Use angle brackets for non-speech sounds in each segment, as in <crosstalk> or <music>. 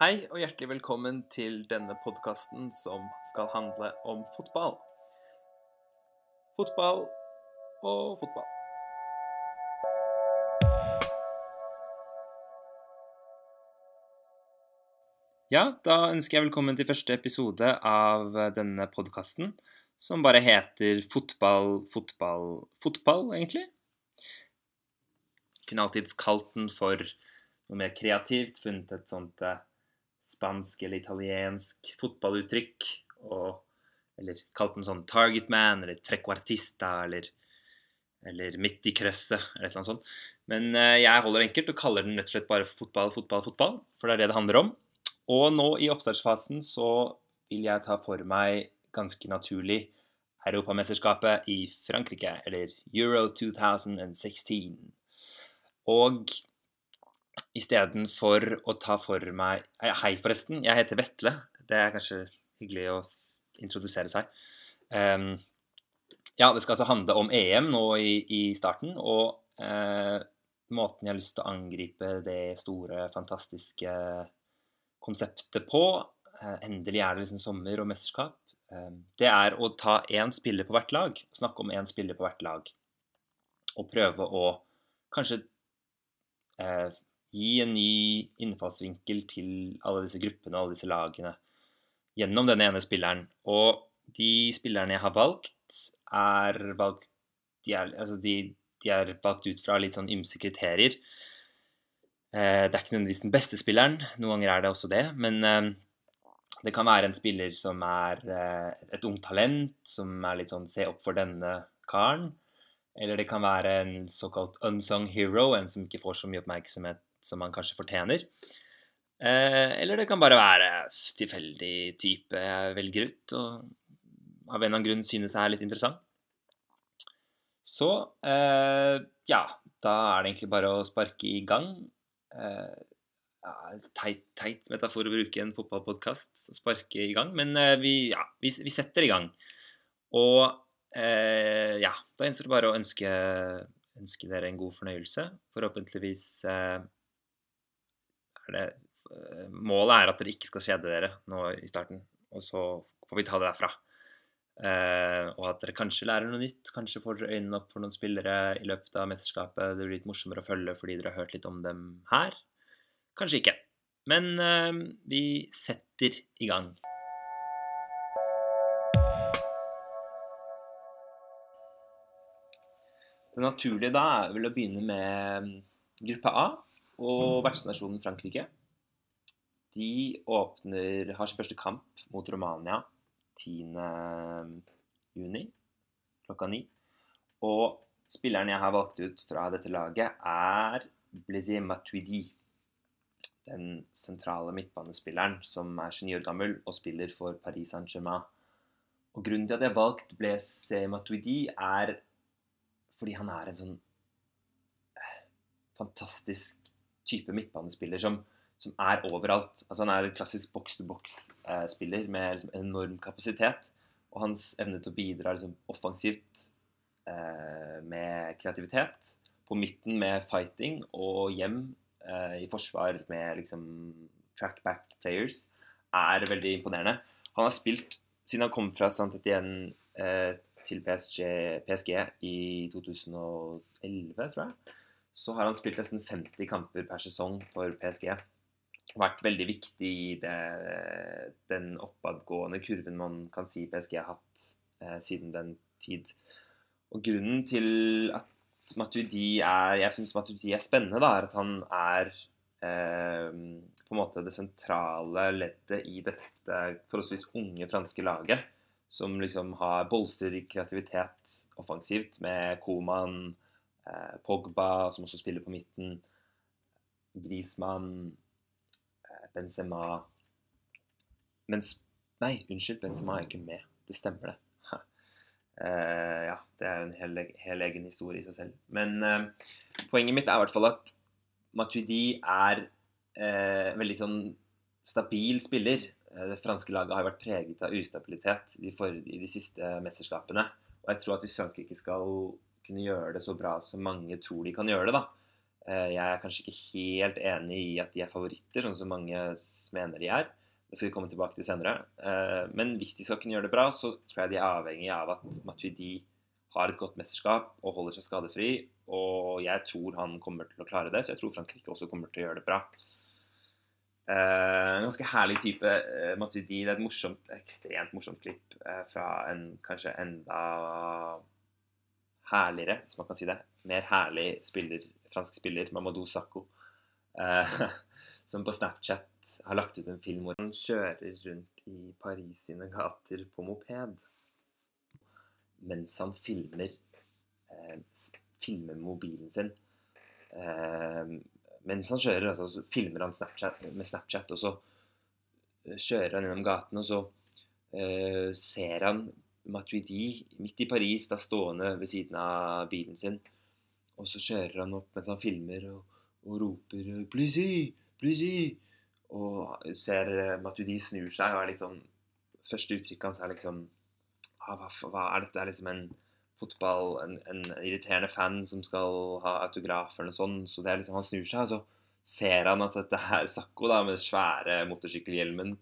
Hei og hjertelig velkommen til denne podkasten som skal handle om fotball. Fotball og fotball. Ja, da ønsker jeg velkommen til første episode av denne podkasten, som bare heter Fotball, fotball, fotball, egentlig. Kunne alltids kalt den for noe mer kreativt, funnet et sånt eh, spansk eller italiensk fotballuttrykk, og, eller kalt den sånn target man, eller trequartista, eller, eller midt i krøsset, eller et eller annet sånt. Men eh, jeg holder enkelt og kaller den rett og slett bare fotball, fotball, fotball, for det er det det handler om. Og nå i oppstartsfasen så vil jeg ta for meg ganske naturlig Europamesterskapet i Frankrike, eller Euro 2016. Og istedenfor å ta for meg Hei, forresten. Jeg heter Vetle. Det er kanskje hyggelig å introdusere seg. Um, ja, det skal altså handle om EM nå i, i starten, og uh, måten jeg har lyst til å angripe det store, fantastiske konseptet på uh, Endelig er det liksom sommer og mesterskap. Um, det er å ta én spiller på hvert lag. Snakke om én spiller på hvert lag. Og prøve å kanskje gi en ny innfallsvinkel til alle disse gruppene alle disse lagene gjennom denne ene spilleren. Og de spillerne jeg har valgt, er valgt de er, altså de, de er valgt ut fra litt sånn ymse kriterier. Eh, det er ikke nødvendigvis den beste spilleren, noen ganger er det også det. Men eh, det kan være en spiller som er eh, et ungt talent, som er litt sånn se opp for denne karen. Eller det kan være en såkalt unsung hero, en som ikke får så mye oppmerksomhet som man kanskje fortjener. Eh, eller det kan bare være tilfeldig type jeg velger ut, og av en eller annen grunn synes jeg er litt interessant. Så eh, ja, da er det egentlig bare å sparke i gang. Eh, ja, teit, teit metafor å bruke en fotballpodkast, sparke i gang, men vi, ja, vi, vi, setter i gang. Og eh, ja, da gjenstår det bare å ønske, ønske dere en god fornøyelse. Forhåpentligvis eh, er det eh, Målet er at dere ikke skal kjede dere nå i starten, og så får vi ta det derfra. Uh, og at dere kanskje lærer noe nytt. Kanskje får dere øynene opp for noen spillere i løpet av mesterskapet. Det blir litt morsommere å følge fordi dere har hørt litt om dem her. Kanskje ikke. Men uh, vi setter i gang. Det naturlige da er vel å begynne med gruppe A og vertsnasjonen Frankrike. De åpner, har sin første kamp mot Romania 10. juni klokka ni. Og spilleren jeg har valgt ut fra dette laget, er Blaise Matuidi. Den sentrale midtbanespilleren som er 29 år gammel og spiller for Paris Saint-Germain. Og Grunnen til at jeg har valgt Blaise Matuidi, er fordi han er en sånn eh, fantastisk type midtbanespiller som, som, er overalt. Altså Han er en klassisk boks-to-boks-spiller med liksom, enorm kapasitet. Og hans evne til å bidra liksom, offensivt eh, med kreativitet, på midten med fighting, og hjem eh, i forsvar med liksom, trackback players, er veldig imponerende. Han har spilt siden han kom fra Saint Etienne eh, til PSG, PSG i 2011, tror jeg så har han spilt nesten 50 kamper per sesong for PSG. Vært veldig viktig i det, den oppadgående kurven man kan si PSG har hatt eh, siden den tid. Og grunnen til at Matuidi er Jeg syns Matuidi er spennende, da, er at han er eh, på en måte det sentrale leddet i dette forholdsvis unge franske laget. Som liksom har bolstrer kreativitet offensivt med Koman, Pogba, som også spiller på midten. Griezmann, eh, Benzema Mens Nei, unnskyld, Benzema er ikke med. Det stemmer, det. Uh, ja, det er jo en hel, hel, egen historie i seg selv. Men uh, poenget mitt er i hvert fall at Matuidi er uh, veldig sånn stabil spiller. det franske laget har vært preget av ustabilitet i, de, de siste mesterskapene. Og jeg tror at hvis Frankrike skal kunne gjøre det så bra som mange tror de kan gjøre det, da, Eh, jeg er kanskje ikke helt enig i at de er favoritter, sånn som mange mener de er. Det skal vi komme tilbake til senere. Eh, men hvis de skal kunne gjøre det bra, så tror jeg de er avhengig av at Matuidi har et godt mesterskap og holder seg skadefri. Og jeg tror han kommer til å klare det, så jeg tror Frankrike også kommer til å gjøre det bra. En ganske herlig type Matuidi. Det er et morsomt, ekstremt morsomt klipp fra en kanskje enda herligere, hvis man kan si det, mer herlig spiller, fransk spiller, Mamadou Sakko, eh, <laughs> som på Snapchat har lagt ut en film hvor han kjører rundt i Paris sine gater på moped mens han filmer eh, filmer mobilen sin. Eh, mens han kjører, altså, så filmer han Snapchat, med Snapchat, og så eh, kjører han gjennom gaten, og så eh, ser han Matuidi midt i Paris, da stående ved siden av bilen sin. Og så kjører han opp mens han filmer og, og roper 'Plusi! Plusi!' Og ser Matuidi snur seg, og liksom Første uttrykket hans er liksom ah, hva, hva, er dette? Er liksom en fotball en, en, irriterende fan som skal ha autograf eller noe sånt. Så det er liksom, han snur seg, og så ser han at dette er Sakko da, med svære motorsykkelhjelmen.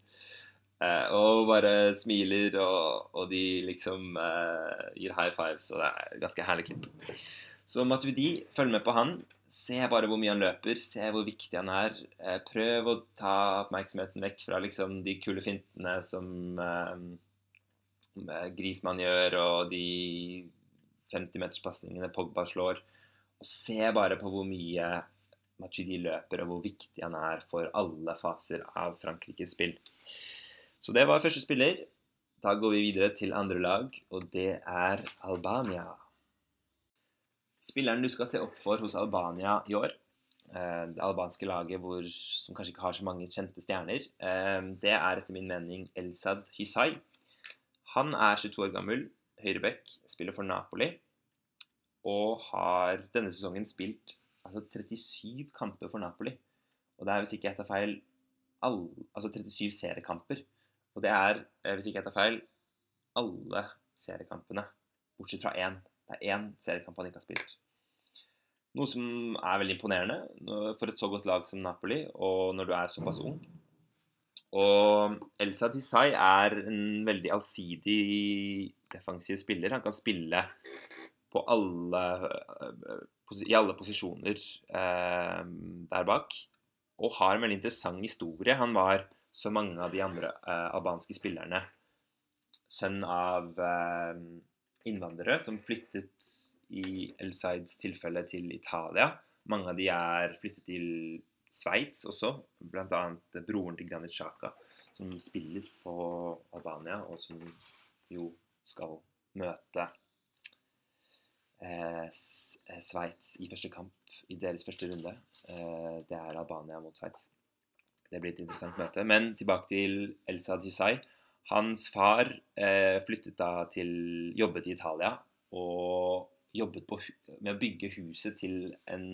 Uh, og bare smiler, og, og de liksom eh, gir high fives, og det er ganske herlig klipp. Så Matuidi, følg med på han. Se bare hvor mye han løper, se hvor viktig han er. Eh, prøv å ta oppmerksomheten vekk fra liksom de kule fintene som Grismann gjør, og de 50-meterspasningene Pogba slår. Og se bare på hvor mye Matuidi løper, og hvor viktig han er for alle faser av Frankrikes spill. Så det var første spiller. Da går vi videre til andre lag, og det er Albania. Spilleren du skal se opp for hos Albania i år, eh, det albanske laget hvor, som kanskje ikke har så mange kjente stjerner, eh, det er etter min mening Elsad Hysai. Han er 22 år gammel, høyreback, spiller for Napoli og har denne sesongen spilt altså 37 kamper for Napoli. Og det er, hvis ikke jeg tar feil, all, altså 37 seriekamper. Og det er, eh, hvis ikke jeg tar feil, alle seriekampene, bortsett fra én. Det er én seriekamp han ikke har spilt. Noe som er veldig imponerende for et så godt lag som Napoli, og når du er såpass ung. Og Elsa Tisai er en veldig allsidig defensiv spiller. Han kan spille på alle, eh, i alle posisjoner eh, der bak. Og har en veldig interessant historie. Han var så mange av de andre uh, albanske spillerne sønn av uh, innvandrere som flyttet i El Saids tilfelle til Italia. Mange av de er flyttet til Sveits også, bl.a. broren til Granit Xhaka, som spiller på Albania, og som jo skal møte eh, Sveits i første kamp i deres første runde. Det er Albania mot Sveits. Det blir et interessant møte. Men tilbake til Elsa Dysai. Hans far eh, flyttet da til Jobbet i Italia og jobbet på, med å bygge huset til en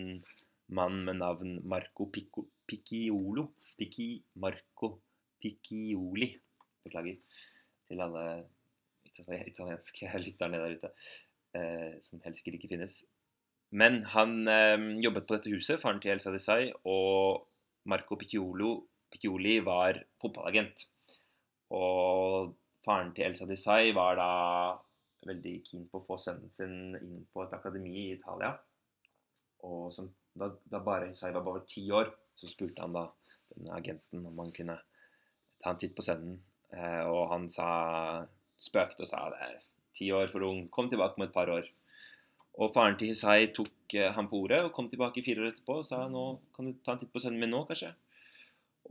mann med navn Marco Picco, Picciolo. Picci, Marco Piccioli. Beklager til alle italienske <laughs> lytterne der ute, eh, som helst sikkert ikke finnes. Men han eh, jobbet på dette huset, faren til Elsa Desai, og Marco Piccioli var fotballagent. Og faren til Elsa Desai var da veldig keen på å få sønnen sin inn på et akademi i Italia. Og som, da, da, bare Desai var bare ti år, så spurte han da denne agenten om han kunne ta en titt på sønnen. Eh, og han sa spøkte og sa det er ti år for ung, kom tilbake om et par år. Og faren til Hisai tok eh, ham på ordet og kom tilbake fire år etterpå og sa nå kan du ta en titt på sønnen min nå, kanskje.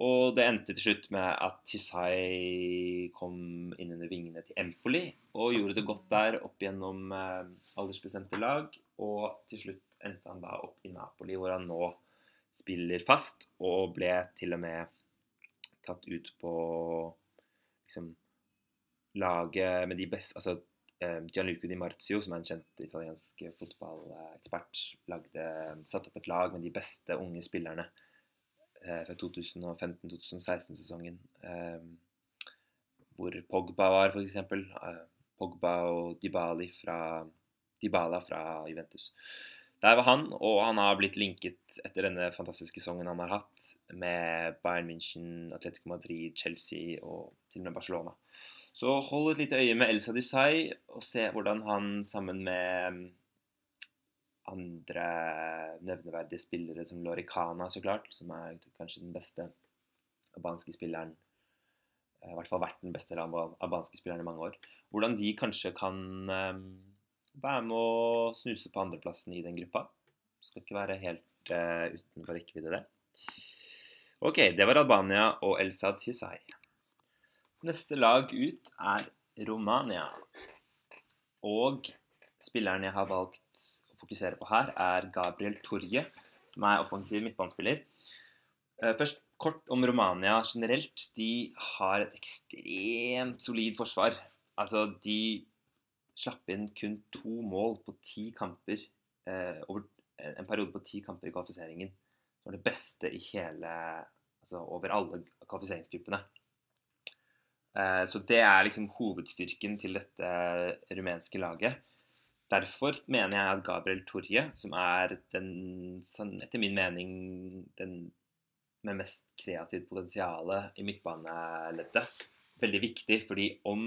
Og det endte til slutt med at Hisai kom inn under vingene til Empoli og gjorde det godt der opp gjennom eh, aldersbestemte lag. Og til slutt endte han da opp i Napoli, hvor han nå spiller fast og ble til og med tatt ut på liksom laget med de beste Altså Gianluco Di Marzio, som er en kjent italiensk fotballekspert, lagde, satte opp et lag med de beste unge spillerne eh, fra 2015-2016-sesongen. Eh, hvor Pogba var, f.eks. Pogba og Dybali fra, Dybala fra Juventus. Der var han, og han har blitt linket etter denne fantastiske sesongen han har hatt, med Bayern München, Atletico Madrid, Chelsea og til og med Barcelona. Så hold et lite øye med Elsa Dysai og se hvordan han sammen med andre nevneverdige spillere som Loricana, så klart, som er kanskje den beste albanske spilleren eh, I hvert fall vært den beste albanske spilleren i mange år. Hvordan de kanskje kan um, være med å snuse på andreplassen i den gruppa. Skal ikke være helt uh, utenfor rekkevidde, det. Ok, det var Albania og Elsad Husay. Neste lag ut er Romania. Og spilleren jeg har valgt å fokusere på her, er Gabriel Torje, som er offensiv midtbanespiller. Uh, først kort om Romania generelt. De har et ekstremt solid forsvar. Altså, de slapp inn kun to mål på ti kamper eh, over en periode på ti kamper i kvalifiseringen. Det var det beste i hele Altså over alle kvalifiseringsgruppene. Eh, så det er liksom hovedstyrken til dette rumenske laget. Derfor mener jeg at Gabriel Torje, som er den, etter min mening den med mest kreativt potensial i midtbaneleddet, veldig viktig. Fordi om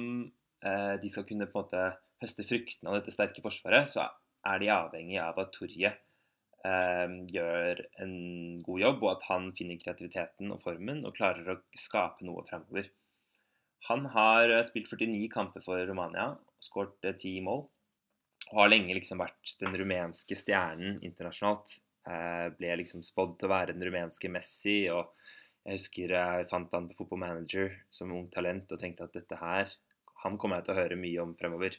eh, de skal kunne på en måte høste fruktene av dette sterke forsvaret, så er de avhengig av at Torje eh, gjør en god jobb, og at han finner kreativiteten og formen og klarer å skape noe fremover. Han har eh, spilt 49 kamper for Romania og skåret 10 eh, mål. Og har lenge liksom vært den rumenske stjernen internasjonalt. Eh, ble liksom spådd til å være den rumenske Messi. og jeg husker jeg fant han på Football Manager som ung talent og tenkte at dette her han kommer jeg til å høre mye om fremover.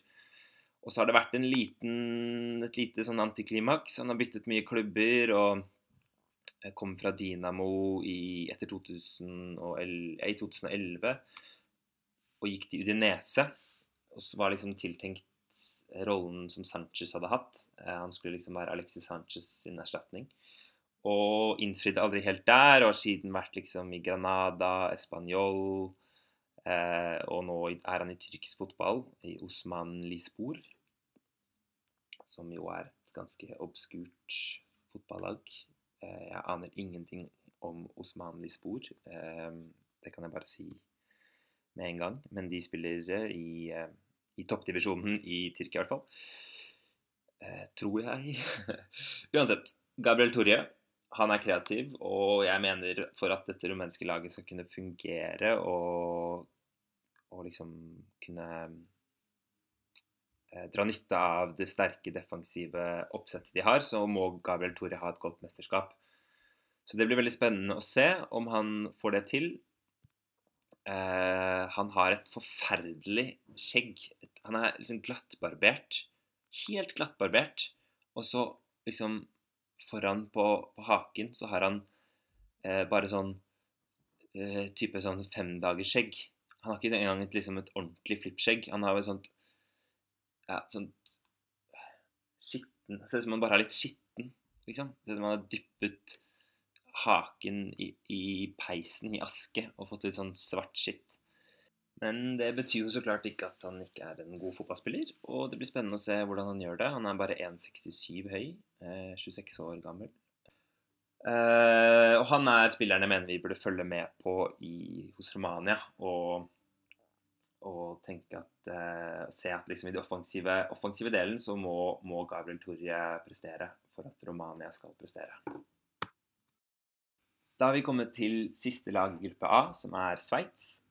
Og så har det vært liten, et lite sånn antiklimaks. Han har byttet mye klubber og kom fra Dinamo i, etter 2011, i 2011 og gikk til Udinese. Og så var liksom tiltenkt rollen som Sanchez hadde hatt. Eh, han skulle liksom være Alexis Sanchez sin erstatning. Og innfridde aldri helt der, og har siden vært liksom i Granada, Español eh, Og nå er han i tyrkisk fotball, i Osman Lispor som jo er et ganske obskurt fotballag. Eh, jeg aner ingenting om Osman Spor. Eh, det kan jeg bare si med en gang. Men de spiller eh, i, i toppdivisjonen i Tyrkia, i hvert fall. Tror jeg. <laughs> Uansett. Gabriel Torje. Han er kreativ, og jeg mener for at dette rumenske laget skal kunne fungere og, og liksom kunne Eh, dra nytte av det sterke defensive oppsettet de har, så må Gabriel Tore ha et godt mesterskap. Så det blir veldig spennende å se om han får det til. Uh, han har et forferdelig skjegg. Han er liksom glattbarbert. Helt glattbarbert. Og så liksom foran på, på haken så har han uh, bare sånn uh, type sånn femdagersskjegg. Han har ikke engang et, liksom et ordentlig flippskjegg. Han har et sånt ja, sånn skitten Ser ut som han bare er litt skitten, liksom. Ser ut som han har dyppet haken i, i, peisen i aske og fått litt sånn svart skitt. Men det betyr jo så klart ikke at han ikke er en god fotballspiller. Og det blir spennende å se hvordan han gjør det. Han er bare 1,67 høy, eh, 26 år gammel. Eh, og han er spilleren jeg mener vi burde følge med på i, hos Romania. Og og tenke at, eh, se at liksom i den offensive, offensive, delen så må, må Gabriel Torje prestere for at Romania skal prestere. Da har vi kommet til siste lag i gruppe A, som er Sveits.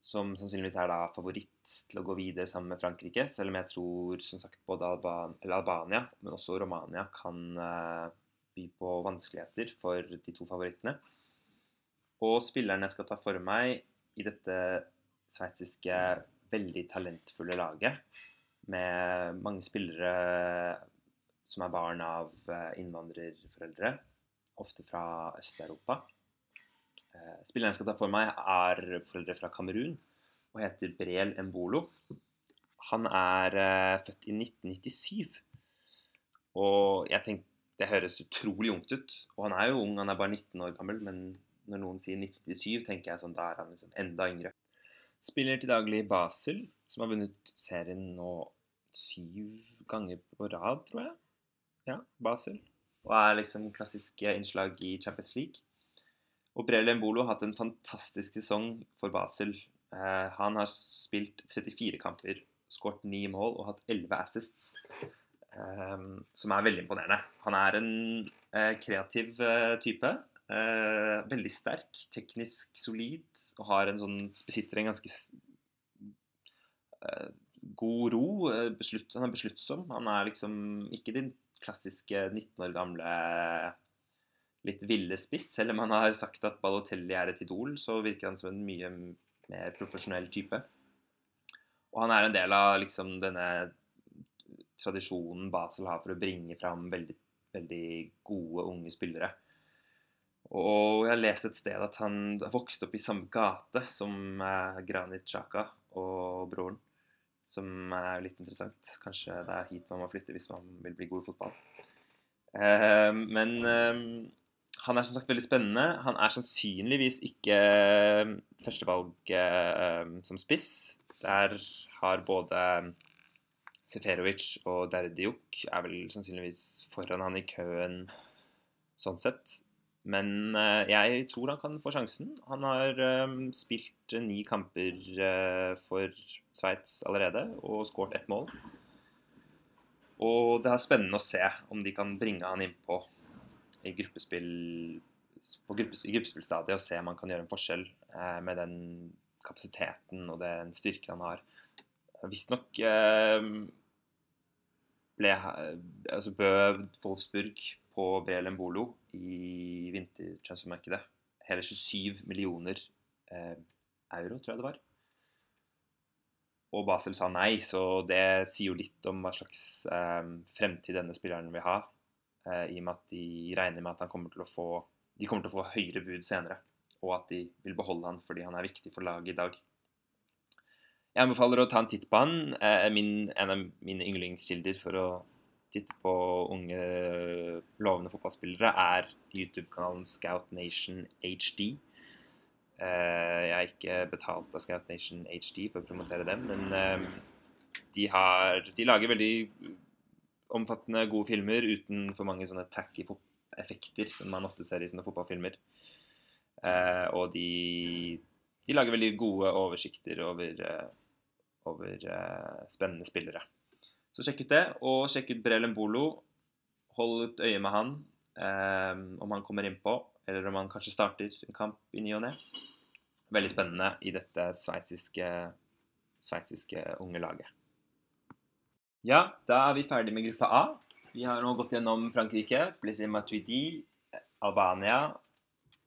Som sannsynligvis er da favoritt til å gå videre sammen med Frankrike. Selv om jeg tror som sagt både Alban Albania, men også Romania kan uh, by på vanskeligheter for de to favorittene. Og spilleren jeg skal ta for meg i dette sveitsiske veldig talentfulle laget. Med mange spillere som er barn av eh, innvandrerforeldre, ofte fra Øst-Europa. Eh, spilleren jeg skal ta for meg, er foreldre fra Kamerun og heter Brel Mbolo. Han er uh, født i 1997. Og jeg tenkte det høres utrolig ungt ut. Og han er jo ung, han er bare 19 år gammel, men når noen sier 1997, tenker jeg sånn, da er han liksom enda yngre. Spiller til daglig i Basel, som har vunnet serien nå syv ganger på rad, tror jeg. ja, Basel. Og er liksom klassiske innslag i Champions League. Og Brele Mbolo har hatt en fantastisk sesong for Basel. Eh, han har spilt 34 kamper, skåret 9 mål og hatt 11 assists. Eh, som er veldig imponerende. Han er en eh, kreativ eh, type. Eh, veldig sterk, teknisk solid og har en sånn, besitter en ganske god ro. Beslutt, han er besluttsom. Han er liksom ikke din klassiske 19 år gamle litt ville spiss. Selv om han har sagt at Balotelli er et idol, så virker han som en mye mer profesjonell type. Og han er en del av liksom denne tradisjonen Basel har for å bringe fram veldig, veldig gode, unge spillere. Og jeg har lest et sted at han har vokst opp i samme gate som Granit Xhaka og broren. Som er litt interessant. Kanskje det er hit man må flytte hvis man vil bli god i fotball. Eh, men eh, han er som sagt veldig spennende. Han er sannsynligvis ikke eh, førstevalg som spiss. Der har både Seferovic og Derdiuk er vel sannsynligvis foran han i køen sånn sett. Men eh, jeg tror han kan få sjansen. Han har eh, spilt ni kamper eh, for Sveits allerede og skåret ett mål. Og det er spennende å se om de kan bringe han innpå i gruppespill på gruppes, gruppespillstadiet og se om han kan gjøre en forskjell med den kapasiteten og den styrken han har. Visstnok eh, ble altså Bø Wolfsburg på BLM Bolo i vintertransfermarkedet hele 27 millioner eh, euro, tror jeg det var. Og Basel sa nei, så det sier jo litt om hva slags eh, fremtid denne spilleren vil ha. Eh, I og med at de regner med at kommer få de kommer til å få høyere bud senere. Og at de vil beholde han fordi han er viktig for laget i dag. Jeg anbefaler å ta en titt på han. Eh, min, en av mine yndlingskilder for å titte på unge, lovende fotballspillere er YouTube-kanalen Scout Nation HD. Eh, jeg er ikke betalt av Scout Nation HD for å promotere dem, men de, har, de lager veldig omfattende, gode filmer uten for mange sånne tacky effekter som man ofte ser i sånne fotballfilmer. Eh, og de, de, lager veldig gode oversikter over, over spennende spillere. Så sjekk ut det, og sjekk ut Brelen Bolo. Hold et øye med han um, om han kommer innpå, eller om han kanskje starter en kamp i ny og ne. Veldig spennende i dette sveitsiske, sveitsiske unge laget. Ja, da er vi ferdig med gruppe A. Vi har nå gått gjennom Frankrike, Blessé Matuidi, Albania,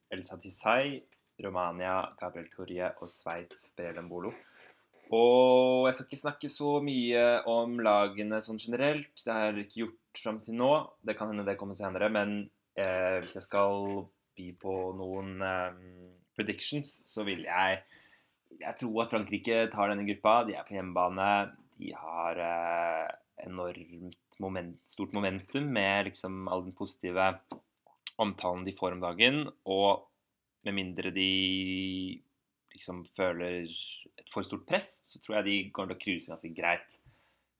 El Satisai, Romania, Gabriel Torje og Sveits Brelembolo. Og jeg skal ikke snakke så mye om lagene sånn generelt. Det jeg ikke gjort fram til nå. Det kan hende det kommer senere. Men eh, hvis jeg skal by på noen eh, predictions, så vil jeg Jeg tror at Frankrike tar denne gruppa. De er på hjemmebane. De har eh, enormt moment, stort momentum med liksom all den positive omtalen de får om dagen. Og med mindre de liksom føler et for stort press, så tror jeg de kommer til å cruise ganske greit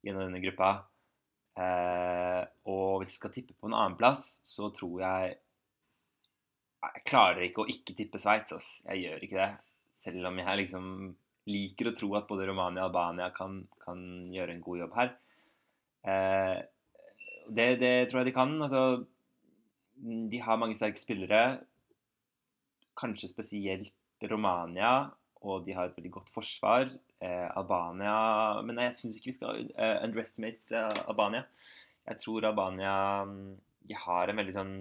gjennom denne gruppa. Eh, og hvis jeg skal tippe på en annen plass, så tror jeg Jeg klarer ikke å ikke tippe Sveits. Jeg gjør ikke det. Selv om jeg liksom liker å tro at både Romania og Albania kan, kan gjøre en god jobb her. Eh, det, det, tror jeg de kan. Altså, de har mange sterke spillere. Kanskje spesielt Romania, og de har et veldig godt forsvar. Eh, Albania Men jeg syns ikke vi skal uh, underestimate uh, Albania. Jeg tror Albania mm, de har en veldig sånn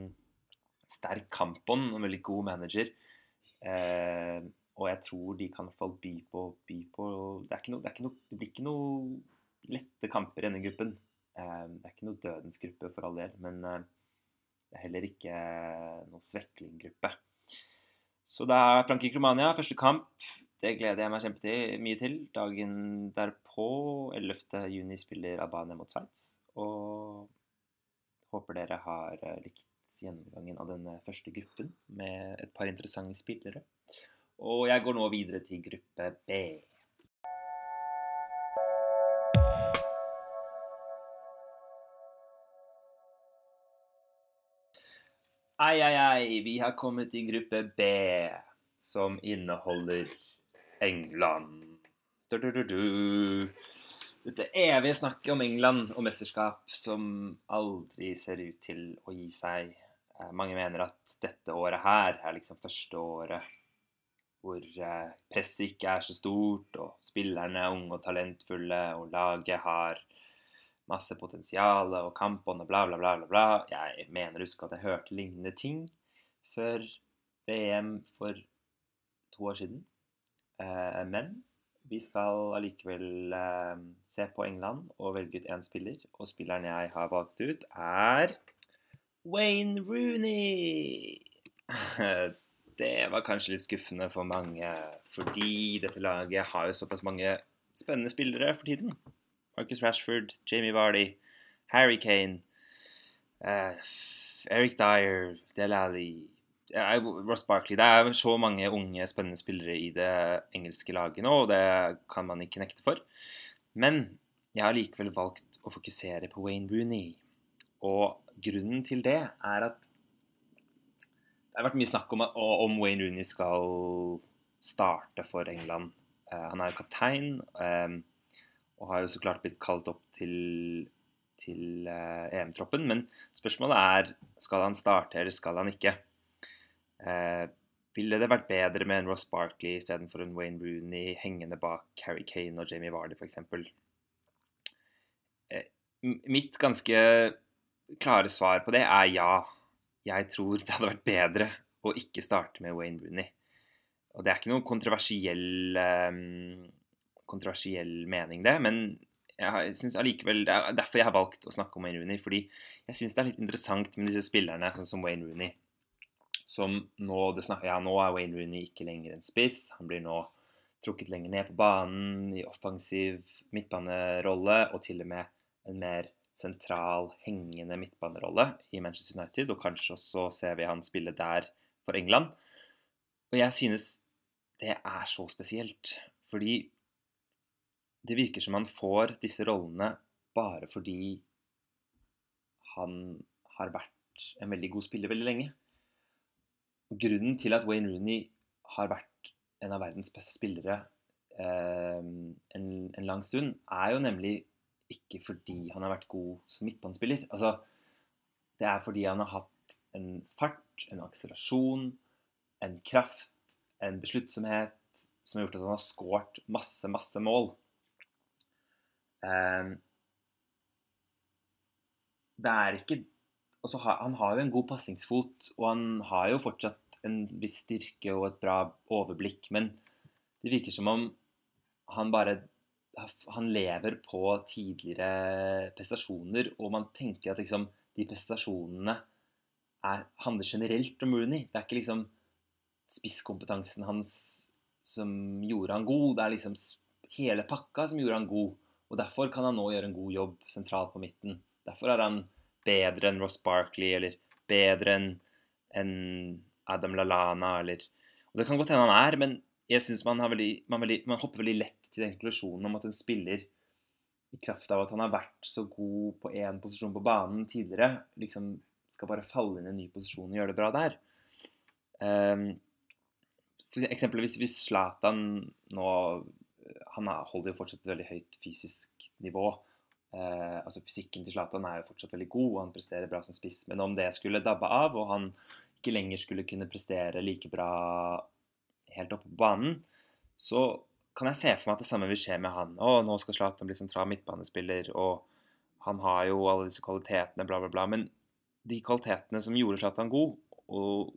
sterk kampånd og en veldig god manager. Eh, og jeg tror de kan i hvert fall by på, by på det, no, det, no, det, blir ikke noe lette kamper i denne gruppen. Eh, det er ikke noe dødens gruppe for all del, men eh, det er heller ikke noe sveklinggruppe. Så det er Frankrike-Romania, første kamp. Det gleder jeg meg kjempemye til. Dagen derpå, 11. juni, spiller Albania mot Sveits. Og håper dere har eh, likt gjennomgangen av denne første gruppen med et par interessante spillere. Og jeg går nå videre til gruppe B. Ai, ai, ai, vi har kommet i gruppe B, som inneholder England. Du, du, du. Dette evige snakket om England og mesterskap som aldri ser ut til å gi seg. Eh, mange mener at dette året her er liksom første året hvor eh, presset ikke er så stort, og spillerne er unge og talentfulle, og laget har masse potensial, og kampene bla, bla, bla, bla, bla. Jeg mener å huske at jeg hørte lignende ting før VM for to år siden. Eh, men vi skal allikevel eh, se på England og velge ut én spiller, og spilleren jeg har valgt ut, er Wayne Rooney. <laughs> Det var kanskje litt skuffende for mange, fordi dette laget har jo såpass mange spennende spillere for tiden. Marcus Rashford, Jamie Vardy, Harry Kane, uh, Eric Dyer, Delali uh, Ross Barkley Det er så mange unge, spennende spillere i det engelske laget nå, og det kan man ikke nekte for. Men jeg har likevel valgt å fokusere på Wayne Rooney. Og grunnen til det er at det har vært mye snakk om, om Wayne Rooney skal starte for England. Uh, han er jo kaptein um, og har jo så klart blitt kalt opp til, til uh, EM-troppen. Men spørsmålet er skal han starte eller skal han ikke. Uh, ville det vært bedre med en Ross Barkley istedenfor en Wayne Rooney hengende bak Harry Kane og Jamie Vardy f.eks.? Uh, mitt ganske klare svar på det er ja jeg tror det hadde vært bedre å ikke starte med Wayne Rooney. Og det er ikke noen kontroversiell, um, kontroversiell mening, det, men jeg synes allikevel, Det er derfor jeg har valgt å snakke om Wayne Rooney. Fordi jeg syns det er litt interessant med disse spillerne, sånn som Wayne Rooney. Som nå, snakker, ja, nå er Wayne Rooney ikke lenger en spiss. Han blir nå trukket lenger ned på banen i offensiv midtbanerolle, og til og med en mer sentral, hengende midtbanerolle i Manchester United, og kanskje også ser vi han spille der for England. Og jeg synes det er så spesielt, fordi det virker som han får disse rollene bare fordi han har vært en veldig god spiller veldig lenge. Grunnen til at Wayne Rooney har vært en av verdens beste spillere eh, en, en lang stund, er jo nemlig ikke fordi han har vært god som midtbanespiller. Altså, det er fordi han har hatt en fart, en akselerasjon, en kraft, en besluttsomhet som har gjort at han har skåret masse, masse mål. Um, det er ikke altså, Han har jo en god pasningsfot, og han har jo fortsatt en viss styrke og et bra overblikk, men det virker som om han bare han lever på tidligere prestasjoner, og man tenker at liksom, de prestasjonene er, handler generelt om Rooney. Det er ikke liksom spisskompetansen hans som gjorde han god. Det er liksom hele pakka som gjorde han god. Og derfor kan han nå gjøre en god jobb sentralt på midten. Derfor er han bedre enn Ross Barkley, eller bedre enn en Adam Lalana, eller Og det kan godt hende han er, men jeg syns man, man, man, hopper veldig lett til den konklusjonen om at en spiller, i kraft av at han har vært så god på én posisjon på banen tidligere, liksom skal bare falle inn i en ny posisjon og gjøre det bra der. Um, for eksempel hvis Zlatan nå Han holder jo fortsatt et veldig høyt fysisk nivå. Eh, altså Fysikken til Zlatan er jo fortsatt veldig god, og han presterer bra som spiss. Men om det skulle dabbe av, og han ikke lenger skulle kunne prestere like bra helt oppe på banen, så kan jeg se for meg at det samme vil skje med han. Å, nå skal Zlatan bli sentral midtbanespiller, og han har jo alle disse kvalitetene, bla, bla, bla. Men de kvalitetene som gjorde Zlatan god, og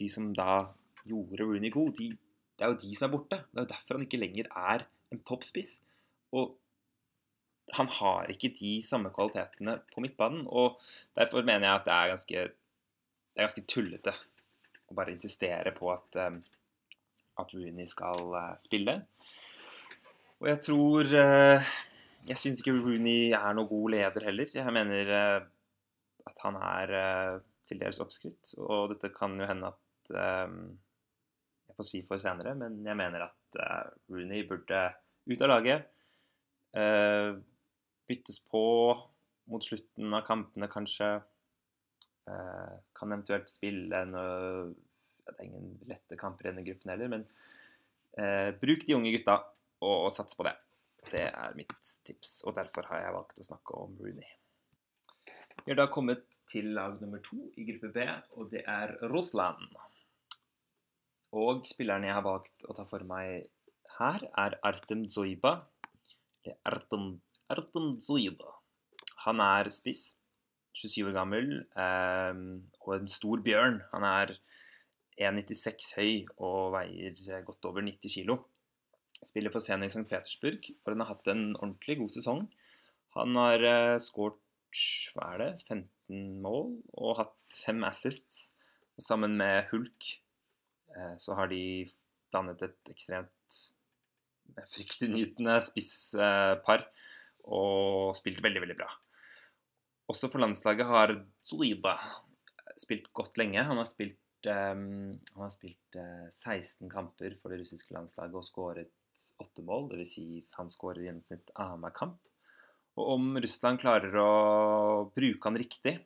de som da gjorde Rooney god, de, det er jo de som er borte. Det er jo derfor han ikke lenger er en toppspiss. Og han har ikke de samme kvalitetene på midtbanen, og derfor mener jeg at det er ganske, det er ganske tullete å bare insistere på at um, at Rooney skal uh, spille. Og jeg tror uh, Jeg syns ikke Rooney er noen god leder heller. Jeg mener at han er til dels oppskrytt, og dette kan jo hende at får si for senere, men jeg mener at Rooney burde ut av laget. byttes på mot slutten av kampene, kanskje. Eh, kan eventuelt spille noe Det er ingen lette kamper i denne gruppen heller, men eh, bruk de unge gutta og, og sats på det. Det er mitt tips, og derfor har jeg valgt å snakke om Rooney. Vi har da kommet til lag nummer to i gruppe B, og det er Russland. Og spilleren jeg har valgt å ta for meg her, er Artem Zoiba. Artem, Artem Zoiba. Han er spiss, 27 år gammel, eh, og en stor bjørn. Han er 1,96 høy og veier godt over 90 kg. Spiller for Zenit St. Petersburg, hvor han har hatt en ordentlig god sesong. Han har eh, skåret hva er det, 15 mål og hatt fem assists. Og sammen med Hulk så har de dannet et ekstremt fryktinngytende spisspar og spilt veldig, veldig bra. Også for landslaget har Zuiba spilt godt lenge. Han har spilt, um, han har spilt uh, 16 kamper for det russiske landslaget og skåret åtte mål. Dvs. Si han skårer i gjennomsnitt annenhver kamp. Og om Russland klarer å bruke han riktig,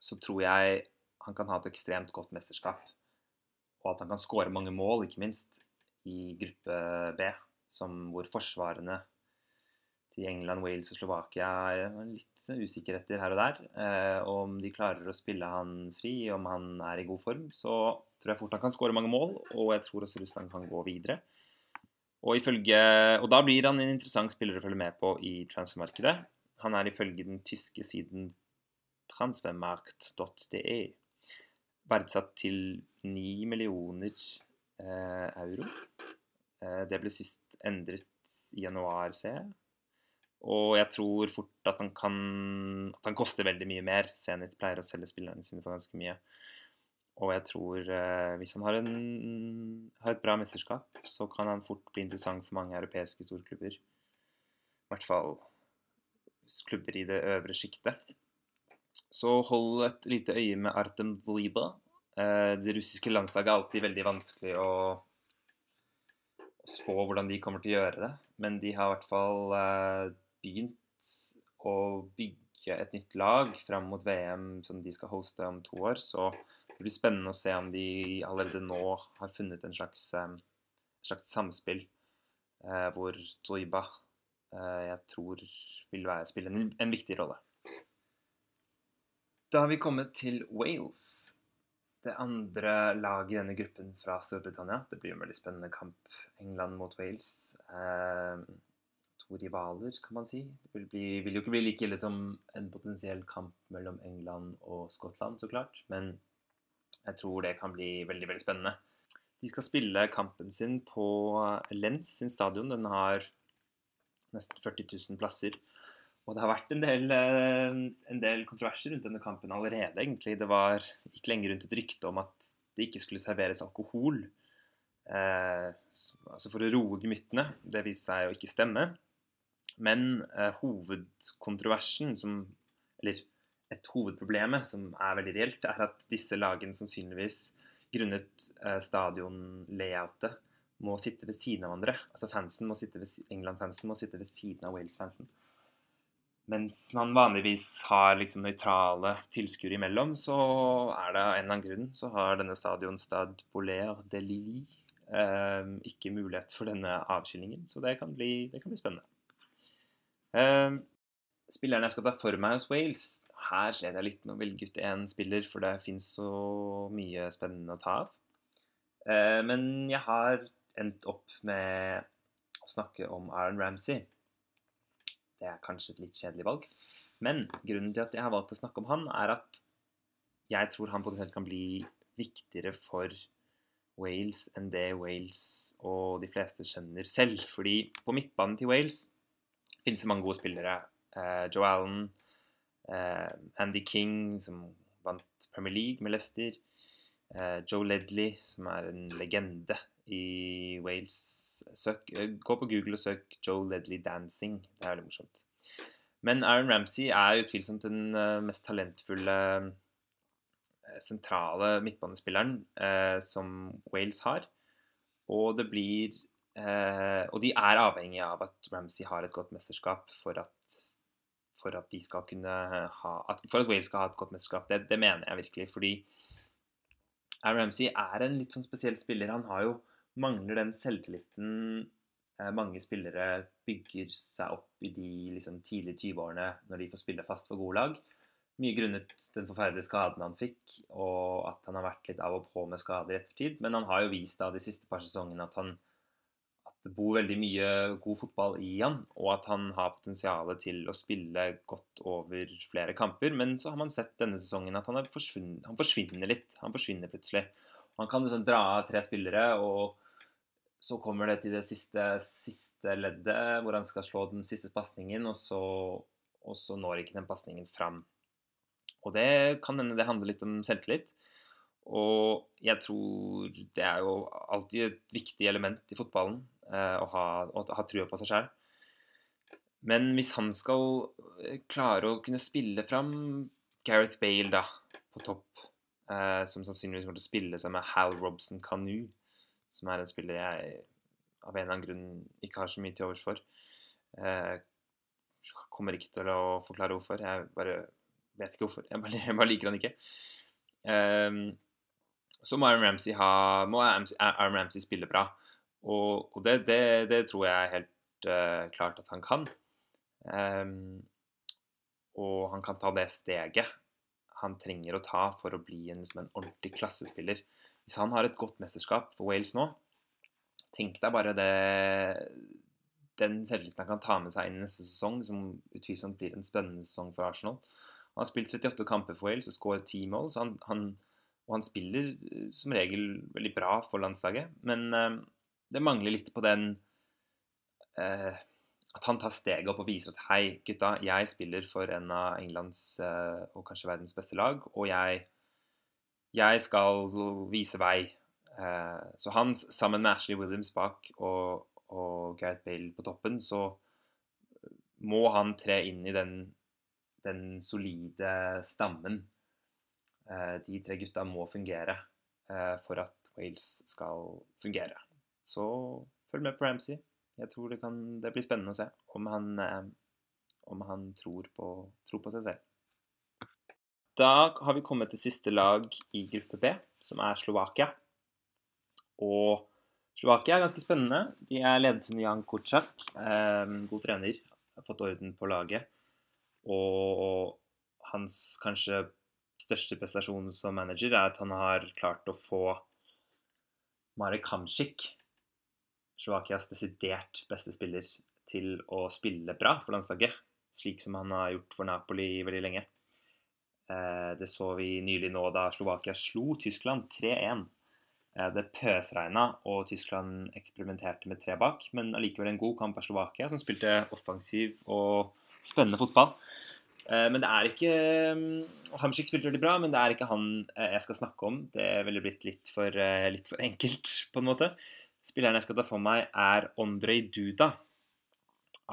så tror jeg han kan ha et ekstremt godt mesterskap. Og at han kan skåre mange mål, ikke minst, i gruppe B, som hvor forsvarene til England, Wales og Slovakia er litt usikkerheter her og der. Eh, og om de klarer å spille han fri, om han er i god form, så tror jeg fort han kan skåre mange mål. Og jeg tror også Russland kan gå videre. Og, ifølge, og da blir han en interessant spiller å følge med på i transfermarkedet. Han er ifølge den tyske siden transfermarkt.de verdsatt til 9 millioner eh, euro. Eh, det ble sist endret i januar, ser jeg. Og jeg tror fort at han kan At han koster veldig mye mer. Zenit pleier å selge spillerne sine for ganske mye. Og jeg tror eh, hvis han har, en, har, et bra mesterskap, så kan han fort bli interessant for mange europeiske storklubber. I hvert fall klubber i det øvre sjiktet. Så hold et lite øye med Artem Zliba. Eh, det russiske landslaget er alltid veldig vanskelig å spå hvordan de kommer til å gjøre det. Men de har i hvert fall eh, begynt å bygge et nytt lag fram mot VM som de skal hoste om to år. Så det blir spennende å se om de allerede nå har funnet en slags, en slags samspill eh, hvor Zoiba eh, jeg tror vil være, spille en, en viktig rolle. Da har vi kommet til Wales det andre laget i denne gruppen fra Storbritannia. Det blir en veldig spennende kamp. England mot Wales. Eh, to rivaler, kan man si. Det vil, bli, vil, jo ikke bli like ille som en potensiell kamp mellom England og Skottland, så klart. Men jeg tror det kan bli veldig, veldig spennende. De skal spille kampen sin på Lens sin stadion. Den har nesten 40 000 plasser. Og det har vært en del, eh, en del, kontroverser rundt denne kampen allerede, egentlig. Det var ikke lenge rundt et rykte om at det ikke skulle serveres alkohol. Eh, altså for å roe gemyttene. Det viste seg å ikke stemme. Men eh, hovedkontroversen, som Eller et hovedproblemet som er veldig reelt, er at disse lagene sannsynligvis grunnet eh, stadionlayoutet må sitte ved siden av hverandre. Altså England-fansen må sitte ved siden av Wales-fansen. Mens man vanligvis har liksom nøytrale tilskuere imellom, så er det av en eller annen grunn så har denne stadion Stade Boller de Lille eh, ikke mulighet for denne avskillingen. Så det kan bli, det kan bli spennende. Eh, spilleren jeg skal ta for meg hos Wales Her sliter jeg litt med å velge ut én spiller, for det fins så mye spennende å ta av. Eh, men jeg har endt opp med å snakke om Aaron Ramsey. Det er kanskje et litt kjedelig valg. Men grunnen til at jeg har valgt å snakke om han, er at jeg tror han potensielt kan bli viktigere for Wales enn det Wales og de fleste skjønner selv. Fordi på midtbanen til Wales finnes det mange gode spillere. Eh, Joe Allen, eh, Andy King, som vant Premier League med Leicester. Eh, Joe Ledley, som er en legende i Wales. Søk, eh, gå på Google og søk Joe Ledley 'Dancing'. Det er veldig morsomt. Men Aaron Ramsey er utvilsomt den eh, mest talentfulle eh, sentrale midtbanespilleren eh, som Wales har. Og det blir eh, Og de er avhengig av at Ramsey har et godt mesterskap for at, for at de skal kunne ha at, For at Wales skal ha et godt mesterskap. Det, det mener jeg virkelig. Fordi Aaron Ramsey er en litt sånn spesiell spiller. Han har jo mangler den selvtilliten eh, mange spillere bygger seg opp i de liksom, tidlige 20-årene når de får spille fast for gode lag. Mye grunnet den forferdelige skaden han fikk, og at han har vært litt av og på med skader i ettertid. Men han har jo vist da de siste par sesongene at han det bor veldig mye god fotball i han, og at han har potensial til å spille godt over flere kamper. Men så har man sett denne sesongen at han, forsvunnet, han forsvinner litt. Han forsvinner plutselig. Han kan liksom dra av tre spillere, og så kommer det til det siste, siste leddet, hvor han skal slå den siste pasningen, og, og, så når ikke den pasningen fram. Og det kan hende det handler litt om selvtillit. Og jeg tror det er jo alltid et viktig element i fotballen eh, å, ha, å ha trua på seg sjøl. Men hvis han skal eh, klare å kunne spille fram Gareth Bale da, på topp, eh, som sannsynligvis kommer til å spille seg med Hal Robson Canu, som er en spiller jeg av en eller annen grunn ikke har så mye til overs for. Eh, kommer ikke til å forklare hvorfor. Jeg bare vet ikke hvorfor. Jeg bare, <laughs> jeg bare liker han ikke. Eh, så må Aaron Ramsey, ha, må Aaron Ramsey spille bra. Og, og det, det, det, tror jeg helt uh, klart at han kan. Um, og han kan ta det steget han trenger å ta for å bli en, liksom en ordentlig klassespiller. Hvis han har et godt mesterskap for Wales nå, tenk deg bare det den selvtilliten han kan ta med seg inn i neste sesong, som utvilsomt blir en spennende sesong for Arsenal. Han har spilt 38 kamper for Wales og skåret 10 mål, så han, han og han spiller eh, som regel veldig bra for landslaget, men uh, det mangler litt på den uh, At han tar steget opp og viser at hei, gutta, jeg spiller for en av Englands uh, og kanskje verdens beste lag, og jeg, jeg skal vise vei. så han, sammen med Ashley Williams bak og, og Gareth Bale på toppen, så må han tre inn i den, den solide stammen Eh, de tre gutta må fungere eh, for at Wales skal fungere. Så følg med på Ramsey. Jeg tror det, kan, det blir spennende å se om han, eh, om han tror, på, tror på seg selv. Da har vi kommet til siste lag i gruppe B, som er Slovakia. Og Slovakia er ganske spennende. De er ledet av Jan Kutsjak, god trener, har fått orden på laget. Og hans kanskje største prestasjon som manager er at han har klart å få Marek Hamsik, Slovakias desidert beste spiller, til å spille bra for landslaget. Slik som han har gjort for Napoli veldig lenge. Eh, det så vi nylig nå da Slovakia slo Tyskland 3-1. Eh, det pøsregna, og Tyskland eksperimenterte med tre bak. Men allikevel en god kamp av Slovakia, som spilte offensiv og spennende fotball. Eh, men det er ikke Hamsik spilte veldig bra, men det er ikke han jeg skal snakke om. Det ville blitt litt for, litt for <laughs> enkelt, på en måte. Spilleren jeg skal ta for meg, er Ondrej Duda.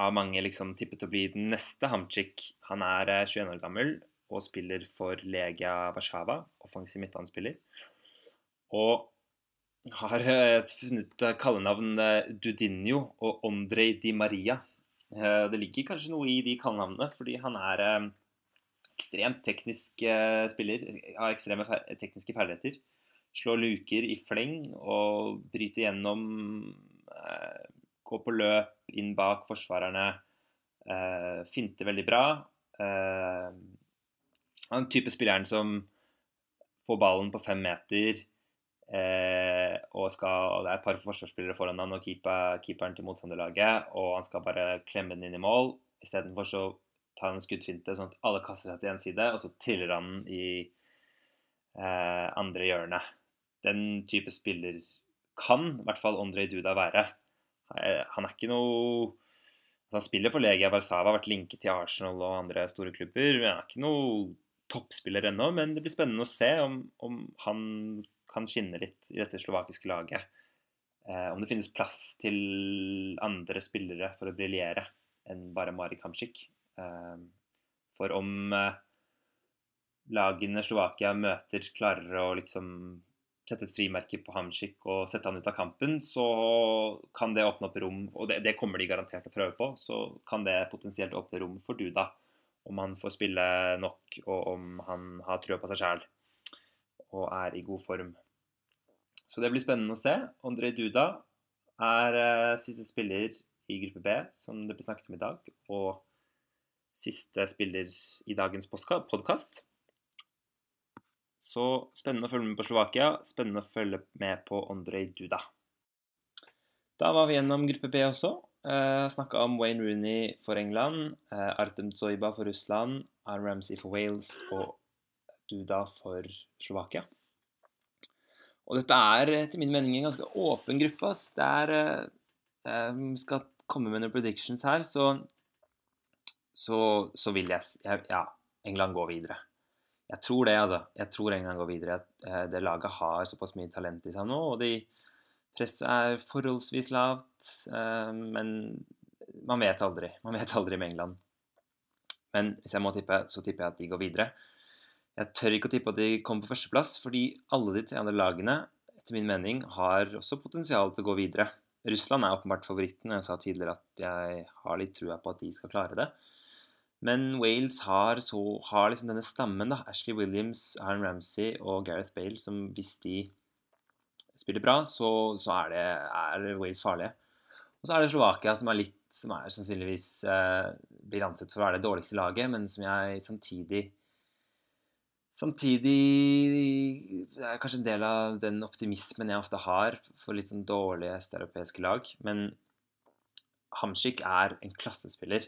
Av mange liksom tippet å bli den neste Hamsik. Han er 21 år gammel og spiller for Legia Warszawa, offensiv midtbanespiller. Og har funnet kallenavn Dudinho og Andrej Di Maria. Eh, det ligger kanskje noe i de kallenavnene, fordi han er eh, ekstremt teknisk eh, spiller. Har ekstreme tekniske ferdigheter. Slår luker i fleng og bryter gjennom. Går på løp inn bak forsvarerne. Finter veldig bra. Han er en type spilleren som får ballen på fem meter Eh, og, skal, og, det er et par forsvarsspillere foran han og keeper, keeperen til motstanderlaget. Og han skal bare klemme den inn i mål. Istedenfor så tar han en skuddfinte sånn at alle kaster seg til én side, og så triller han den i eh, andre hjørnet. Den type spiller kan i hvert fall Ondrej Duda være. Eh, han er ikke noe altså Han spiller for Legia Warszawa, har vært linket til Arsenal og andre store klubber. men Han er ikke noe toppspiller ennå, men det blir spennende å se om, om han kan skinne litt i dette slovakiske laget. Eh, om det finnes plass til andre spillere for å briljere enn bare Mari Kamczyk. Eh, for om eh, lagene Slovakia møter, klarer å liksom sette et frimerke på Hamsik og sette han ut av kampen, så kan det åpne opp rom, og det, det, kommer de garantert til å prøve på, så kan det potensielt åpne rom for Duda om han får spille nok, og om han har trua på seg sjæl og er i god form. Så det blir spennende å se. Andrej Duda er uh, siste spiller i gruppe B, som det ble snakket om i dag, og siste spiller i dagens podkast. Så spennende å følge med på Slovakia. Spennende å følge med på Andrej Duda. Da var vi gjennom gruppe B også. Uh, Snakka om Wayne Rooney for England, uh, Artem Zoiba for Russland, Arn Ramsey for Wales og Duda for Slovakia. Og dette er etter min mening en ganske åpen gruppe. Ass. Det er uh, Skal komme med noen predictions her, så så, så vil jeg Ja, England går videre. Jeg tror det, altså. Jeg tror England går videre. Det laget har såpass mye talent i seg nå, og de Presset er forholdsvis lavt, eh, men man vet aldri. Man vet aldri med England. Men hvis jeg må tippe, så tipper jeg at de går videre. Jeg tør ikke å tippe at de kommer på førsteplass, fordi alle de tre andre lagene etter min mening har også potensial til å gå videre. Russland er åpenbart favoritten. Jeg sa tidligere at jeg har litt trua på at de skal klare det. Men Wales har, så, har liksom denne stammen, da. Ashley Williams, Aaron Ramsey og Gareth Bale, som hvis de spiller bra, så, så er, det, er, Wales farlige. Og så er det Slovakia, som er litt som er sannsynligvis eh, blir ansett for å være det dårligste laget, men som jeg samtidig Samtidig Det er kanskje en del av den optimismen jeg ofte har for litt sånn dårlige østeuropeiske lag. Men Hamsik er en klassespiller.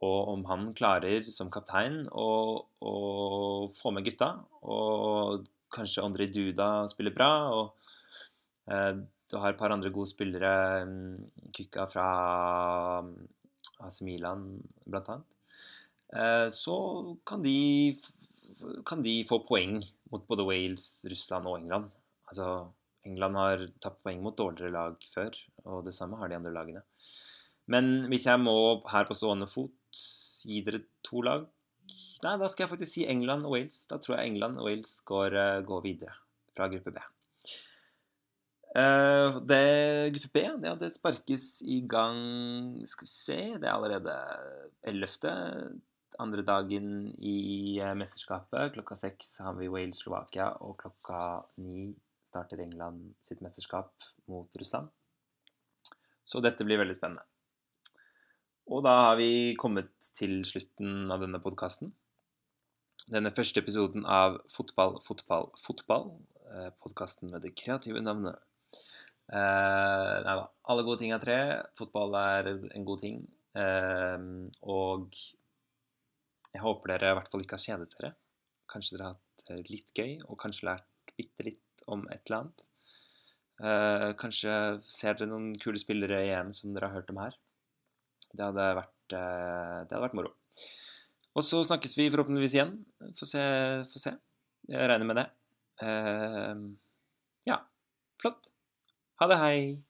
Og om han klarer som kaptein å, å få med gutta, og kanskje André Duda spiller bra, og du har et par andre gode spillere, Kukka Kykka fra mm, AC Milan bl.a. Eh, så kan de, kan de få poeng mot både Wales, Russland og England. Altså, England har tatt poeng mot dårligere lag før, og det samme har de andre lagene. Men hvis jeg må her på stående fot gi dere to lag Nei, da skal jeg faktisk si England og Wales. Da tror jeg England og Wales går, eh, går videre fra gruppe B. Uh, det Gruppe B ja, det sparkes i gang Skal vi se Det er allerede 11. Andre dagen i uh, mesterskapet. Klokka seks har vi Wales-Slovakia, og klokka ni starter England sitt mesterskap mot Russland. Så dette blir veldig spennende. Og da har vi kommet til slutten av denne podkasten. Denne første episoden av Fotball, fotball, fotball. Uh, Podkasten med det kreative navnet nei da. Alle gode ting er tre. Fotball er en god ting. Uh, og jeg håper dere i hvert fall ikke har kjedet dere. Kanskje dere har hatt det litt gøy, og kanskje lært bitte litt om et eller annet. Uh, kanskje ser dere noen kule spillere i EM som dere har hørt om her. Det hadde vært, det hadde vært moro. Og så snakkes vi forhåpentligvis igjen. Få se. Få se. Jeg regner med det. ja. Flott. Ha det, hei!